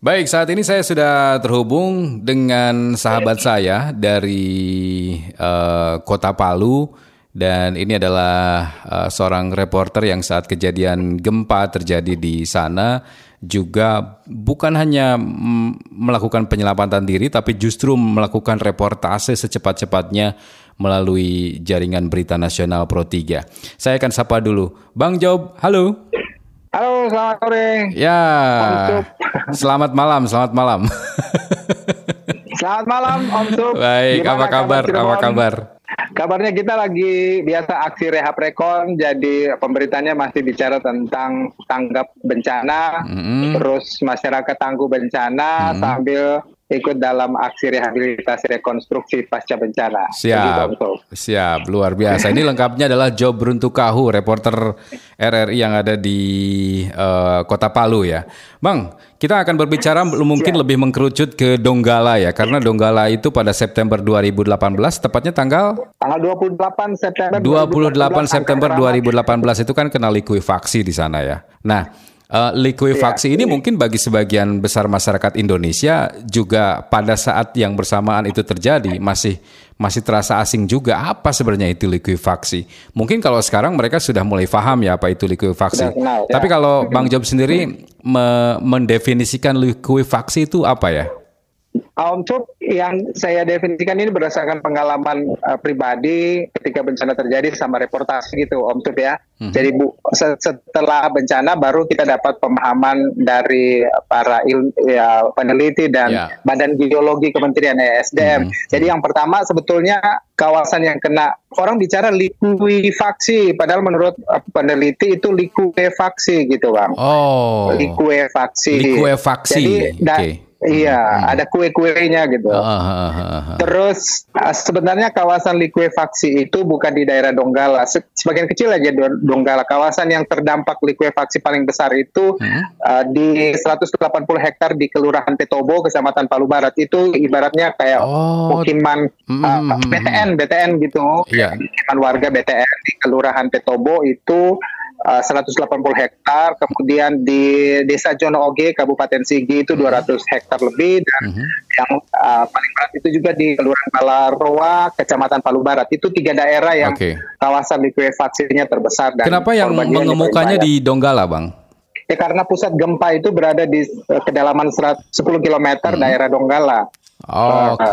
Baik, saat ini saya sudah terhubung dengan sahabat saya dari uh, Kota Palu dan ini adalah uh, seorang reporter yang saat kejadian gempa terjadi di sana juga bukan hanya melakukan penyelamatan diri tapi justru melakukan reportase secepat-cepatnya melalui jaringan berita nasional Pro 3. Saya akan sapa dulu. Bang Job, halo. Halo, selamat sore. Ya, selamat malam, selamat malam. selamat malam, Om Sup. Baik, Gimana apa kabar? Kabar apa kabar? Kabarnya kita lagi biasa aksi rehab rekon, jadi pemberitanya masih bicara tentang tanggap bencana, mm -hmm. terus masyarakat tangguh bencana mm -hmm. sambil ikut dalam aksi rehabilitasi rekonstruksi pasca bencana. Siap, Begitu, siap, luar biasa. Ini lengkapnya adalah Job Beruntukahu, reporter RRI yang ada di uh, Kota Palu ya. Bang, kita akan berbicara mungkin siap. lebih mengkerucut ke Donggala ya, karena Donggala itu pada September 2018, tepatnya tanggal? Tanggal 28 September 28 2018, September 2018 itu kan kena likuifaksi di sana ya. Nah, Uh, likuifaksi ya, ini ya. mungkin bagi sebagian besar masyarakat Indonesia juga pada saat yang bersamaan itu terjadi masih masih terasa asing juga apa sebenarnya itu likuifaksi. Mungkin kalau sekarang mereka sudah mulai paham ya apa itu likuifaksi. Kenal, ya. Tapi kalau Bang Job sendiri me mendefinisikan likuifaksi itu apa ya? Untuk yang saya definisikan ini berdasarkan pengalaman uh, pribadi ketika bencana terjadi sama reportasi gitu Om Tup ya. Hmm. Jadi bu, setelah bencana baru kita dapat pemahaman dari para il, ya, peneliti dan yeah. Badan Geologi Kementerian ESDM. Hmm. Jadi yang pertama sebetulnya kawasan yang kena orang bicara likuifaksi padahal menurut uh, peneliti itu likuefaksi gitu Bang. Oh. Likuefaksi. Likuefaksi. Jadi okay. Iya, hmm. ada kue-kuenya gitu. Uh, uh, uh, uh. Terus uh, sebenarnya kawasan likuifaksi itu bukan di daerah Donggala. Sebagian kecil aja Donggala. Kawasan yang terdampak likuifaksi paling besar itu hmm. uh, di 180 hektar di Kelurahan Petobo, Kecamatan Palu Barat. Itu ibaratnya kayak oh. pemukiman uh, uh, BTN, BTN gitu. Yeah. Warga BTN di Kelurahan Petobo itu uh, 180 hektar, kemudian di Desa Jono Oge, Kabupaten Sigi itu 200 hektar lebih, dan uh mhm. -huh. yang uh, paling berat itu juga di Kelurahan Balaroa, Kecamatan Palu Barat. Itu tiga daerah yang okay. kawasan likuifaksinya terbesar. Dan Kenapa yang mengemukannya di Donggala, Bang? Ya karena pusat gempa itu berada di uh, kedalaman 10 km hmm. daerah Donggala. Oh, oke,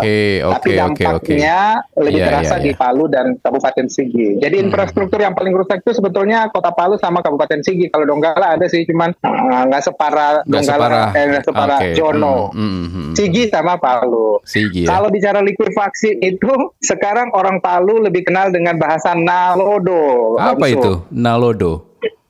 oke, Tapi dampaknya okay, okay. lebih yeah, terasa yeah, di iya. Palu dan Kabupaten Sigi. Jadi hmm. infrastruktur yang paling rusak itu sebetulnya Kota Palu sama Kabupaten Sigi. Kalau Donggala ada sih, cuman eh, nggak uh, separah Donggala, separah, eh, nggak separah okay. Jono. Hmm, hmm, hmm. Sigi sama Palu. Sigi. Ya. Kalau bicara likuifaksi itu sekarang orang Palu lebih kenal dengan bahasa Nalodo. Apa itu Nalodo?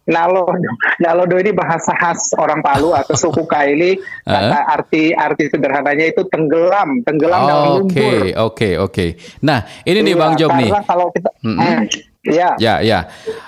Nalodo. Nalodo ini bahasa khas orang Palu atau suku Kaili. Kata arti arti sederhananya itu tenggelam, tenggelam oh, dalam lumpur. Oke, okay, oke, okay, oke. Okay. Nah, ini nih iya, Bang Job nih. kalau kita mm -hmm. eh, Ya. Ya, ya.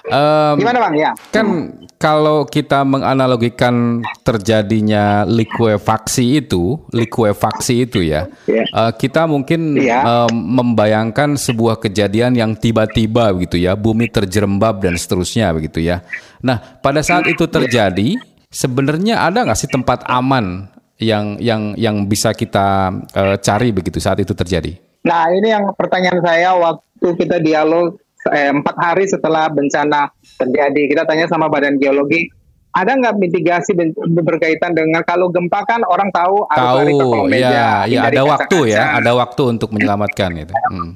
Um, Gimana bang? Ya. Kan kalau kita menganalogikan terjadinya likuefaksi itu, likuefaksi itu ya, ya. Uh, kita mungkin ya. um, membayangkan sebuah kejadian yang tiba-tiba begitu ya, bumi terjerembab dan seterusnya begitu ya. Nah, pada saat itu terjadi, sebenarnya ada nggak sih tempat aman yang yang yang bisa kita uh, cari begitu saat itu terjadi? Nah, ini yang pertanyaan saya waktu kita dialog eh, empat hari setelah bencana terjadi. Kita tanya sama Badan Geologi, ada nggak mitigasi berkaitan dengan kalau gempa kan orang tahu harus lari ke meja. Ya, ya ada waktu ya, ada waktu untuk menyelamatkan itu. Hmm.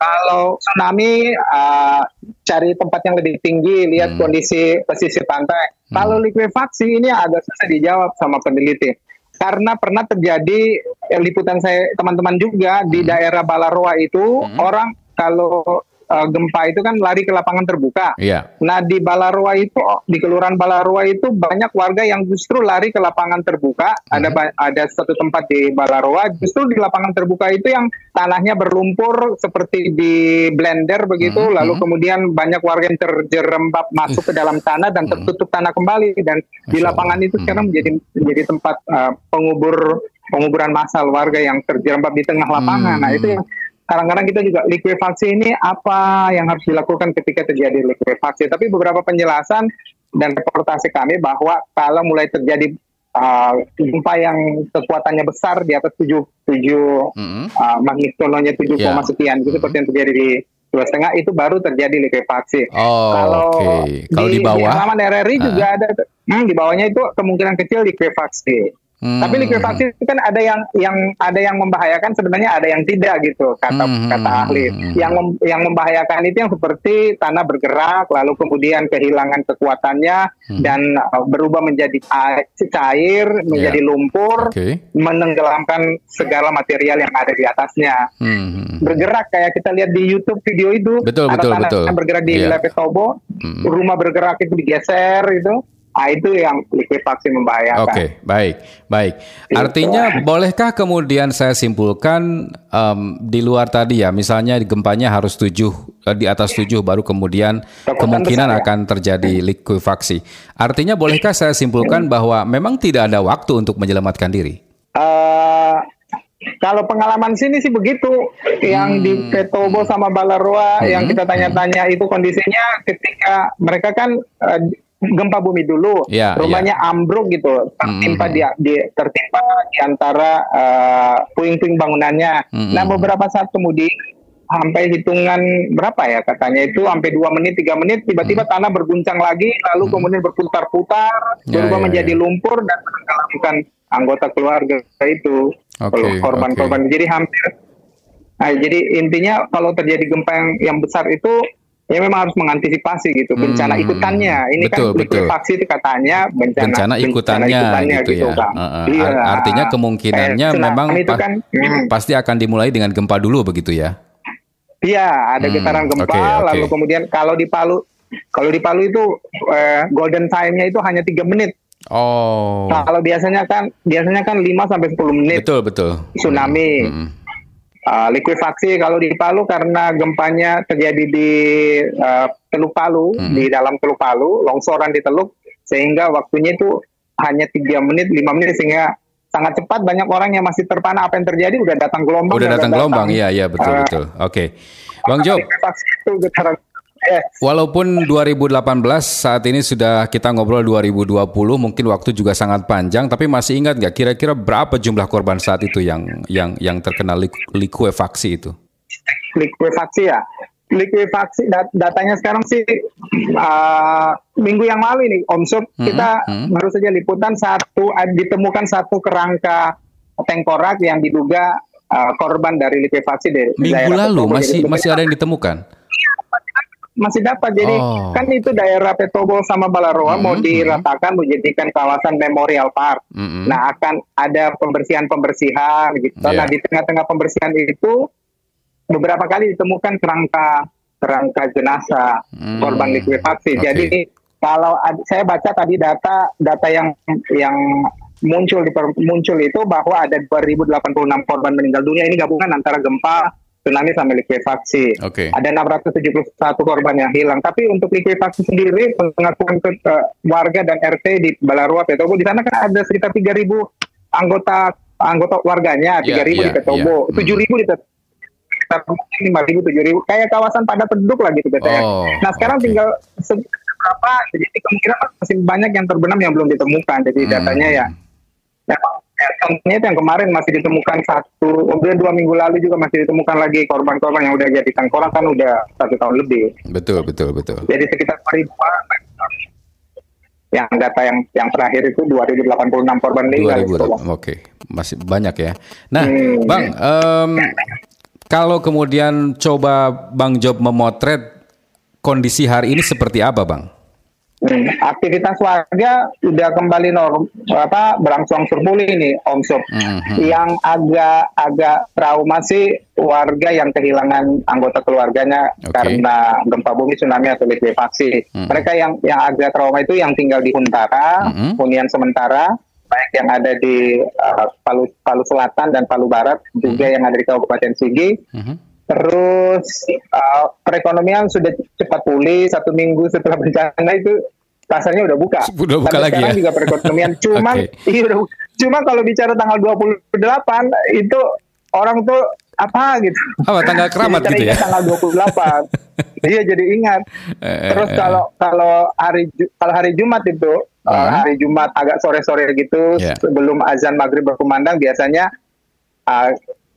Kalau tsunami uh, cari tempat yang lebih tinggi, lihat hmm. kondisi pesisir pantai. Hmm. Kalau likuifaksi ini agak susah dijawab sama peneliti karena pernah terjadi eh, liputan saya teman-teman juga hmm. di daerah Balaroa itu hmm. orang kalau uh, gempa itu kan lari ke lapangan terbuka. Iya. Nah di Balaroa itu di Kelurahan Balaroa itu banyak warga yang justru lari ke lapangan terbuka. Hmm. Ada ada satu tempat di Balaroa justru di lapangan terbuka itu yang tanahnya berlumpur seperti di blender begitu. Hmm. Lalu hmm. kemudian banyak warga yang terjerembab masuk ke dalam tanah dan hmm. tertutup tanah kembali dan di lapangan itu sekarang hmm. menjadi menjadi tempat uh, pengubur penguburan massal warga yang terjerembab di tengah lapangan. Hmm. Nah itu yang kadang-kadang kita juga likuifaksi ini apa yang harus dilakukan ketika terjadi likuifaksi. Tapi beberapa penjelasan dan reportasi kami bahwa kalau mulai terjadi uh, gempa yang kekuatannya besar di atas tujuh tujuh mm-hmm. uh, magnitudonya tujuh yeah. koma sekian itu seperti yang terjadi di dua setengah itu baru terjadi likuifaksi. Oh, kalau okay. kalau di, di bawah, di halaman RRI uh. juga ada, hmm, di bawahnya itu kemungkinan kecil likuifaksi. Hmm. Tapi likuifaksi itu kan ada yang yang ada yang membahayakan sebenarnya ada yang tidak gitu kata hmm. kata ahli. Yang mem, yang membahayakan itu yang seperti tanah bergerak lalu kemudian kehilangan kekuatannya hmm. dan uh, berubah menjadi air, cair, menjadi yeah. lumpur, okay. menenggelamkan segala material yang ada di atasnya. Hmm. Bergerak kayak kita lihat di YouTube video itu betul, ada betul, tanah betul. bergerak di yeah. Lepetobo, hmm. rumah bergerak itu digeser itu Nah, itu yang likuifaksi membahayakan. Oke, okay, baik, baik. Artinya, bolehkah kemudian saya simpulkan um, di luar tadi ya, misalnya gempanya harus tujuh eh, di atas tujuh, baru kemudian kemungkinan besar, ya? akan terjadi likuifaksi. Artinya, bolehkah saya simpulkan bahwa memang tidak ada waktu untuk menyelamatkan diri? Uh, kalau pengalaman sini sih begitu, yang hmm. di Petobo sama Balaroa hmm. yang kita tanya-tanya itu kondisinya ketika mereka kan uh, gempa bumi dulu, yeah, rumahnya yeah. ambruk gitu, tertimpa mm. di, di tertimpa di antara uh, puing-puing bangunannya. Mm. Nah beberapa saat kemudian sampai hitungan berapa ya katanya itu sampai dua menit tiga menit tiba-tiba mm. tanah berguncang lagi lalu mm. kemudian berputar-putar yeah, berubah yeah, menjadi yeah. lumpur dan menenggelamkan anggota keluarga itu okay, korban-korban okay. jadi hampir nah jadi intinya kalau terjadi gempa yang yang besar itu ya memang harus mengantisipasi gitu bencana hmm, ikutannya. Ini betul, kan likuifaksi itu katanya bencana, bencana ikutannya, bencana ikutannya gitu, gitu ya. Kan. Uh, iya. Artinya kemungkinannya eh, memang itu kan, hmm. pasti akan dimulai dengan gempa dulu begitu ya. Iya, ada hmm, getaran gempa okay, okay. lalu kemudian kalau di Palu kalau di Palu itu eh, golden time-nya itu hanya tiga menit. Oh. Nah, kalau biasanya kan biasanya kan 5 sampai sepuluh menit. Betul, betul. Tsunami. Hmm. Hmm uh, likuifaksi kalau di Palu karena gempanya terjadi di uh, Teluk Palu hmm. di dalam Teluk Palu longsoran di Teluk sehingga waktunya itu hanya tiga menit lima menit sehingga sangat cepat. Banyak orang yang masih terpana apa yang terjadi udah datang gelombang udah datang gelombang. iya iya betul uh, betul. Oke. Okay. Bang Job itu getaran Walaupun 2018 saat ini sudah kita ngobrol 2020, mungkin waktu juga sangat panjang, tapi masih ingat nggak kira-kira berapa jumlah korban saat itu yang yang yang terkena likuifaksi itu? Likuifaksi ya, likuifaksi dat datanya sekarang sih uh, minggu yang lalu ini Om Sub hmm, kita hmm. baru saja liputan satu ditemukan satu kerangka tengkorak yang diduga uh, korban dari likuifaksi dari minggu lalu masih masih ada yang ditemukan masih dapat. Jadi oh. kan itu daerah Petobo sama Balaroa mm -hmm. mau diratakan menjadikan kawasan Memorial Park. Mm -hmm. Nah akan ada pembersihan-pembersihan gitu. Yeah. Nah di tengah-tengah pembersihan itu beberapa kali ditemukan kerangka kerangka jenazah mm. korban likuifaksi. Okay. Jadi kalau saya baca tadi data data yang yang muncul di muncul itu bahwa ada 2086 korban meninggal dunia ini gabungan antara gempa tsunami sampai likuifaksi. Okay. Ada 671 korban yang hilang. Tapi untuk likuifaksi sendiri, pengakuan ke uh, warga dan RT di Balarua, Petobo, di sana kan ada sekitar 3.000 anggota anggota warganya, 3.000 yeah, yeah, di Petobo, yeah. 7.000 di lima ribu tujuh ribu kayak kawasan padat penduduk lah gitu katanya. Oh, nah sekarang okay. tinggal berapa jadi kemungkinan masih banyak yang terbenam yang belum ditemukan jadi hmm. datanya ya, ya Ya, contohnya itu yang kemarin masih ditemukan satu, kemudian dua minggu lalu juga masih ditemukan lagi korban-korban yang udah jadi tengkorak kan udah satu tahun lebih. Betul, betul, betul. Jadi sekitar ribuan yang data yang yang terakhir itu 2086 korban meninggal. 2000, Oke, okay. masih banyak ya. Nah, hmm. Bang, um, kalau kemudian coba Bang Job memotret kondisi hari ini seperti apa, Bang? Hmm, aktivitas warga sudah kembali norm apa berangsur-angsur pulih ini Om Sob. Mm-hmm. Yang agak agak trauma sih warga yang kehilangan anggota keluarganya okay. karena gempa bumi, tsunami atau likuifaksi. Mm-hmm. Mereka yang yang agak trauma itu yang tinggal di Huntara, mm-hmm. hunian sementara, baik yang ada di uh, Palu Palu Selatan dan Palu Barat, juga mm-hmm. yang ada di Kabupaten Sigi. Mm-hmm Terus uh, perekonomian sudah cepat pulih satu minggu setelah bencana itu pasarnya udah buka. Udah buka lagi sekarang ya. juga perekonomian. Cuman okay. iya udah. Cuma kalau bicara tanggal 28 itu orang tuh apa gitu. Apa tanggal keramat gitu ya? Tanggal 28. iya jadi ingat. Eh, Terus eh, kalau kalau hari kalau hari Jumat itu uh, hari Jumat agak sore-sore gitu yeah. sebelum azan maghrib berkumandang biasanya uh,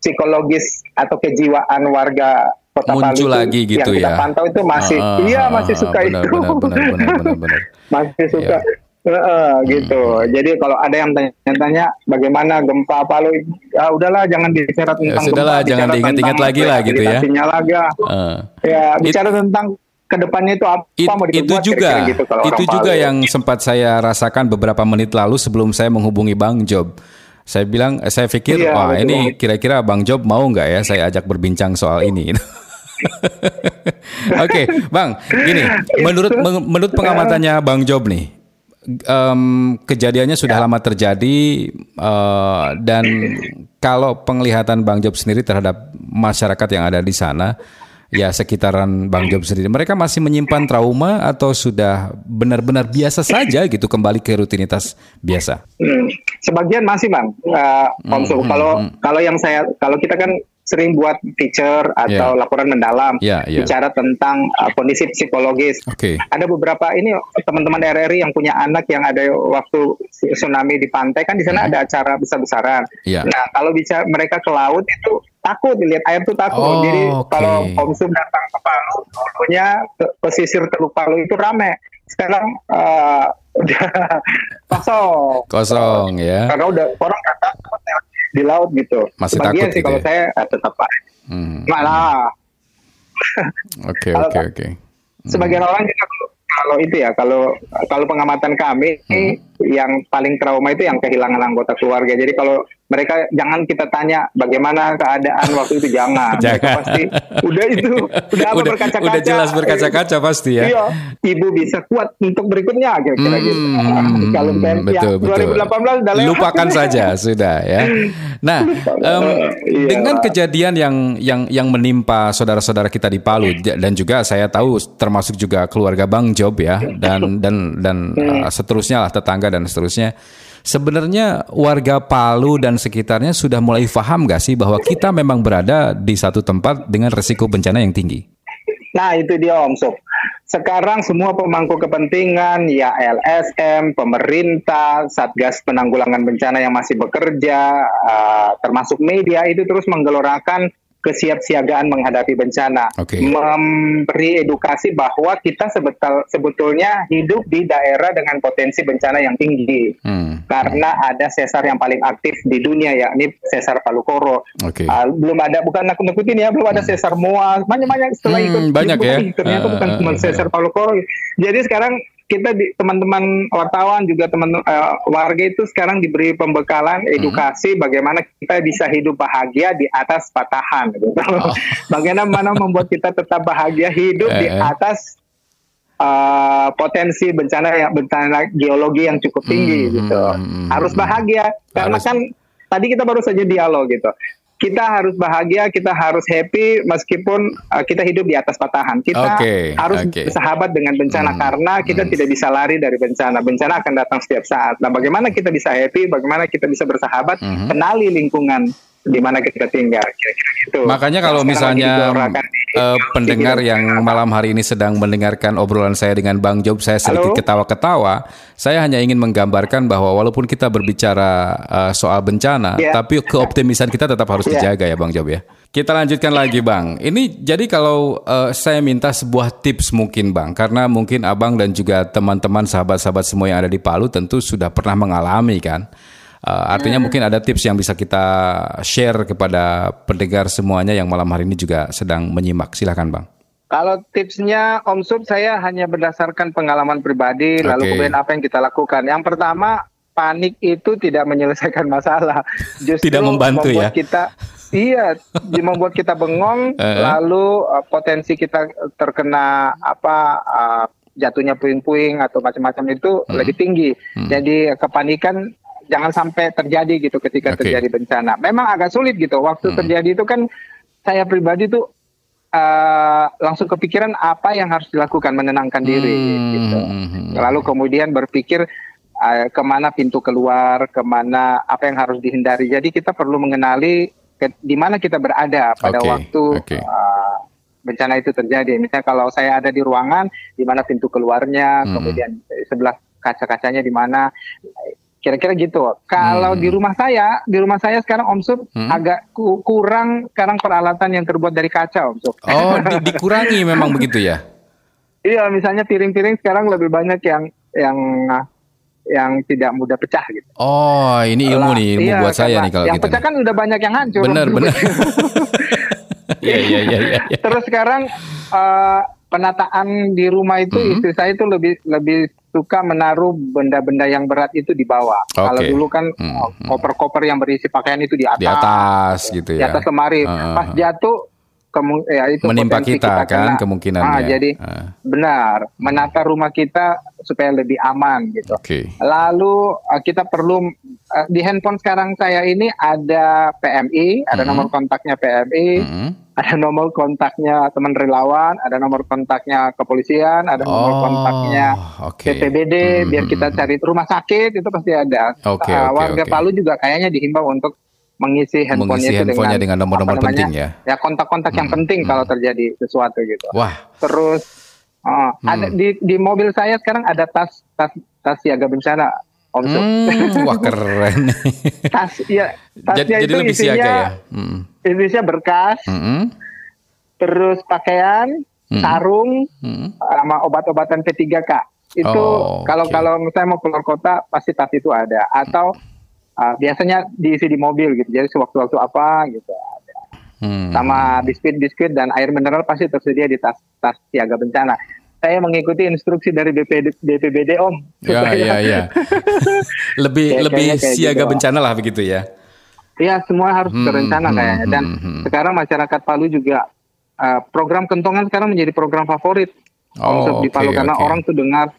psikologis atau kejiwaan warga kota muncul Palu lagi gitu yang ya. kita pantau itu masih uh, iya masih suka benar, itu benar, benar, benar, benar, benar. masih suka yeah. Uh, gitu. Hmm. Jadi kalau ada yang tanya-tanya bagaimana gempa Palu, ya udahlah jangan bicara tentang ya, sudahlah, gempa, jangan diingat-ingat lagi lah gitu ya. Uh. Ya bicara It, tentang ke depannya itu apa it, mau dibuat, itu juga gitu, itu juga Palu. yang sempat saya rasakan beberapa menit lalu sebelum saya menghubungi Bang Job. Saya bilang, saya pikir, iya, wah betul. ini kira-kira Bang Job mau nggak ya saya ajak berbincang soal ini. Oke, okay, Bang, gini, menurut menurut pengamatannya Bang Job nih, um, kejadiannya sudah ya. lama terjadi uh, dan kalau penglihatan Bang Job sendiri terhadap masyarakat yang ada di sana, ya sekitaran Bang Job sendiri, mereka masih menyimpan trauma atau sudah benar-benar biasa saja gitu kembali ke rutinitas biasa? Hmm, sebagian masih bang, uh, hmm, hmm, kalau hmm. kalau yang saya kalau kita kan sering buat feature atau yeah. laporan mendalam yeah, yeah. bicara tentang uh, kondisi psikologis. Okay. Ada beberapa ini teman-teman RRI yang punya anak yang ada waktu tsunami di pantai kan di sana mm. ada acara besar-besaran. Yeah. Nah kalau bisa mereka ke laut itu takut dilihat air tuh takut. Oh, Jadi okay. kalau konsum datang ke Palu, dulunya pesisir Teluk Palu itu rame. Sekarang uh, udah kosong. Kosong ya. Karena udah orang datang di laut gitu. Masih Sebagian takut sih gitu kalau ya? saya eh, tetap pak. Hmm. Malah. Oke oke oke. Sebagian orang juga kalau itu ya kalau kalau pengamatan kami hmm. Yang paling trauma itu yang kehilangan anggota keluarga. Jadi kalau mereka jangan kita tanya bagaimana keadaan waktu itu jangan. jangan. pasti udah itu udah apa berkaca-kaca. Udah jelas berkaca-kaca pasti ya. Iya, ibu bisa kuat untuk berikutnya kira-kira hmm, gitu. Kalau betul, ya, betul. 2018 udah. Lupakan saja sudah ya. Nah, um, iya. dengan kejadian yang yang yang menimpa saudara-saudara kita di Palu dan juga saya tahu termasuk juga keluarga Bang Job ya dan dan dan uh, seterusnya lah tetangga dan seterusnya Sebenarnya warga Palu dan sekitarnya sudah mulai paham gak sih bahwa kita memang berada di satu tempat dengan resiko bencana yang tinggi? Nah itu dia Om Sob. Sekarang semua pemangku kepentingan, ya LSM, pemerintah, Satgas Penanggulangan Bencana yang masih bekerja, uh, termasuk media itu terus menggelorakan kesiapsiagaan menghadapi bencana, okay. memberi edukasi bahwa kita sebetul, sebetulnya hidup di daerah dengan potensi bencana yang tinggi, hmm. karena ada sesar yang paling aktif di dunia yakni sesar Palu Koro. Okay. Uh, belum ada, bukan aku ngikutin ya, belum ada hmm. sesar Moa, banyak-banyak setelah hmm, ikut banyak ya. Ternyata uh, bukan cuma uh, sesar Palu Koro. Jadi sekarang kita di teman-teman wartawan juga teman uh, warga itu sekarang diberi pembekalan mhm. edukasi hmm. bagaimana kita bisa hidup bahagia di atas patahan gitu. Oh. bagaimana membuat kita tetap bahagia hidup di eh, eh. atas uh, potensi bencana yang bencana geologi yang cukup tinggi hmm, gitu. Hmm, Harus bahagia karena Harus. kan tadi kita baru saja dialog gitu kita harus bahagia, kita harus happy meskipun uh, kita hidup di atas patahan. Kita okay, harus okay. bersahabat dengan bencana hmm, karena kita hmm. tidak bisa lari dari bencana. Bencana akan datang setiap saat. Nah, bagaimana kita bisa happy? Bagaimana kita bisa bersahabat? Hmm. Kenali lingkungan di mana kita tinggal kira-kira gitu. Makanya kalau misalnya uh, pendengar yang malam hari ini sedang mendengarkan obrolan saya dengan Bang Job, saya sedikit ketawa-ketawa. Saya hanya ingin menggambarkan bahwa walaupun kita berbicara uh, soal bencana, yeah. tapi keoptimisan kita tetap harus yeah. dijaga ya Bang Job ya. Kita lanjutkan lagi Bang. Ini jadi kalau uh, saya minta sebuah tips mungkin Bang, karena mungkin Abang dan juga teman-teman sahabat-sahabat semua yang ada di Palu tentu sudah pernah mengalami kan. Uh, artinya hmm. mungkin ada tips yang bisa kita share kepada pendengar semuanya yang malam hari ini juga sedang menyimak. Silahkan Bang. Kalau tipsnya Om Sub saya hanya berdasarkan pengalaman pribadi, okay. lalu kemudian apa yang kita lakukan. Yang pertama, panik itu tidak menyelesaikan masalah. Justru tidak membantu ya. Kita iya, membuat kita bengong, uh lalu uh, potensi kita terkena apa uh, jatuhnya puing-puing atau macam-macam itu hmm. lebih tinggi. Hmm. Jadi kepanikan jangan sampai terjadi gitu ketika okay. terjadi bencana. Memang agak sulit gitu. Waktu hmm. terjadi itu kan saya pribadi tuh uh, langsung kepikiran apa yang harus dilakukan menenangkan diri hmm. gitu. Lalu kemudian berpikir uh, ke mana pintu keluar, ke mana apa yang harus dihindari. Jadi kita perlu mengenali ke, di mana kita berada pada okay. waktu okay. Uh, bencana itu terjadi. Misalnya kalau saya ada di ruangan, di mana pintu keluarnya, hmm. kemudian sebelah kaca-kacanya di mana kira-kira gitu. Kalau hmm. di rumah saya, di rumah saya sekarang Om Sup hmm. agak ku kurang sekarang peralatan yang terbuat dari kaca Om Sup. Oh, di dikurangi memang begitu ya? Iya, misalnya piring-piring sekarang lebih banyak yang yang yang tidak mudah pecah gitu. Oh, ini ilmu nih, ilmu iya, buat saya nih kalau yang gitu. Yang pecah kan udah banyak yang hancur. Benar, benar. Iya, iya, iya, iya. Terus sekarang uh, penataan di rumah itu mm -hmm. istri saya itu lebih lebih suka menaruh benda-benda yang berat itu di bawah. Okay. Kalau dulu kan mm-hmm. koper-koper yang berisi pakaian itu di atas. Di atas gitu ya. Di atas lemari. Uh, Pas jatuh kemu ya itu menimpa kita, kita kan kemungkinan ah, jadi uh. benar menata rumah kita supaya lebih aman gitu. Okay. Lalu uh, kita perlu uh, di handphone sekarang saya ini ada PMI, ada mm -hmm. nomor kontaknya PMI. Mm -hmm ada nomor kontaknya teman relawan, ada nomor kontaknya kepolisian, ada nomor oh, kontaknya okay. BPBD hmm, biar kita hmm, hmm. cari rumah sakit itu pasti ada. Okay, uh, okay, warga okay. Palu juga kayaknya dihimbau untuk mengisi handphonenya, mengisi handphonenya dengan nomor-nomor penting ya. Ya kontak-kontak hmm, yang penting hmm. kalau terjadi sesuatu gitu. Wah. Terus uh, hmm. ada di di mobil saya sekarang ada tas tas tas siaga bencana Om hmm, wah keren. tas ya tasnya jadi, itu lebih isinya siaga ya. Hmm. Isinya berkas, hmm. terus pakaian, hmm. sarung, hmm. sama obat-obatan P3K. Itu oh, kalau okay. kalau saya mau keluar kota pasti tas itu ada. Atau uh, biasanya diisi di mobil gitu. Jadi sewaktu-waktu apa gitu ada. Hmm. Sama biskuit-biskuit dan air mineral pasti tersedia di tas tas siaga bencana saya mengikuti instruksi dari BPD, BPBD Om. Ya, iya, iya. lebih kayak, lebih siaga gitu. bencana lah begitu ya. Iya, semua harus hmm, terencana hmm, kayaknya. Dan hmm, hmm. sekarang masyarakat Palu juga uh, program kentongan sekarang menjadi program favorit oh, di Palu okay, karena okay. orang tuh dengar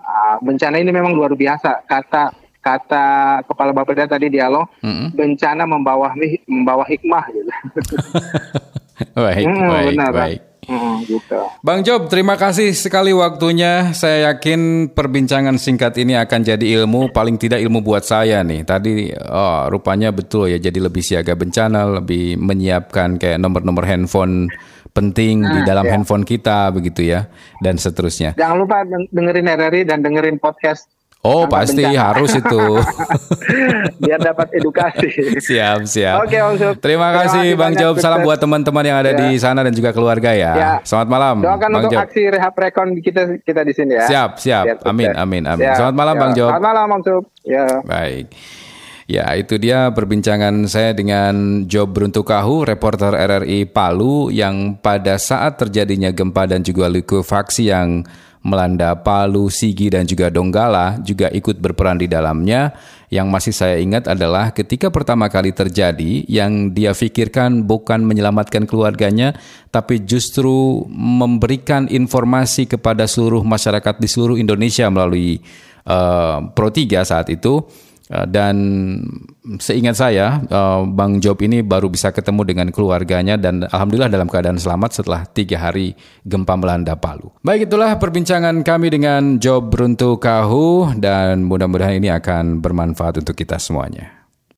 uh, bencana ini memang luar biasa. Kata kata kepala Bapeda tadi dialog, hmm. bencana membawa membawa hikmah gitu. baik, hmm, baik, benar, baik. Hmm, gitu. Bang Job, terima kasih sekali waktunya. Saya yakin perbincangan singkat ini akan jadi ilmu, paling tidak ilmu buat saya nih. Tadi, oh, rupanya betul ya, jadi lebih siaga bencana, lebih menyiapkan kayak nomor-nomor handphone penting nah, di dalam ya. handphone kita begitu ya, dan seterusnya. Jangan lupa dengerin RRI dan dengerin podcast Oh pasti bencana. harus itu. Biar dapat edukasi. siap siap. Oke Om Terima, Terima kasih Bang Job. Salam buat teman-teman yang ada ya. di sana dan juga keluarga ya. ya. Selamat malam. Doakan Bang untuk Job. aksi rehab rekon kita kita di sini ya. Siap siap. amin amin amin. Siap. Selamat malam ya. Bang Job. Selamat malam Bang Job. Ya. Baik. Ya, itu dia perbincangan saya dengan Job Bruntukahu, reporter RRI Palu yang pada saat terjadinya gempa dan juga likuifaksi yang melanda Palu, Sigi, dan juga Donggala juga ikut berperan di dalamnya. Yang masih saya ingat adalah ketika pertama kali terjadi, yang dia pikirkan bukan menyelamatkan keluarganya, tapi justru memberikan informasi kepada seluruh masyarakat di seluruh Indonesia melalui uh, Pro 3 saat itu dan seingat saya eh, Bang Job ini baru bisa ketemu dengan keluarganya dan alhamdulillah dalam keadaan selamat setelah tiga hari gempa melanda Palu. Baik itulah perbincangan kami dengan Job Runtuh Kahu dan mudah-mudahan ini akan bermanfaat untuk kita semuanya.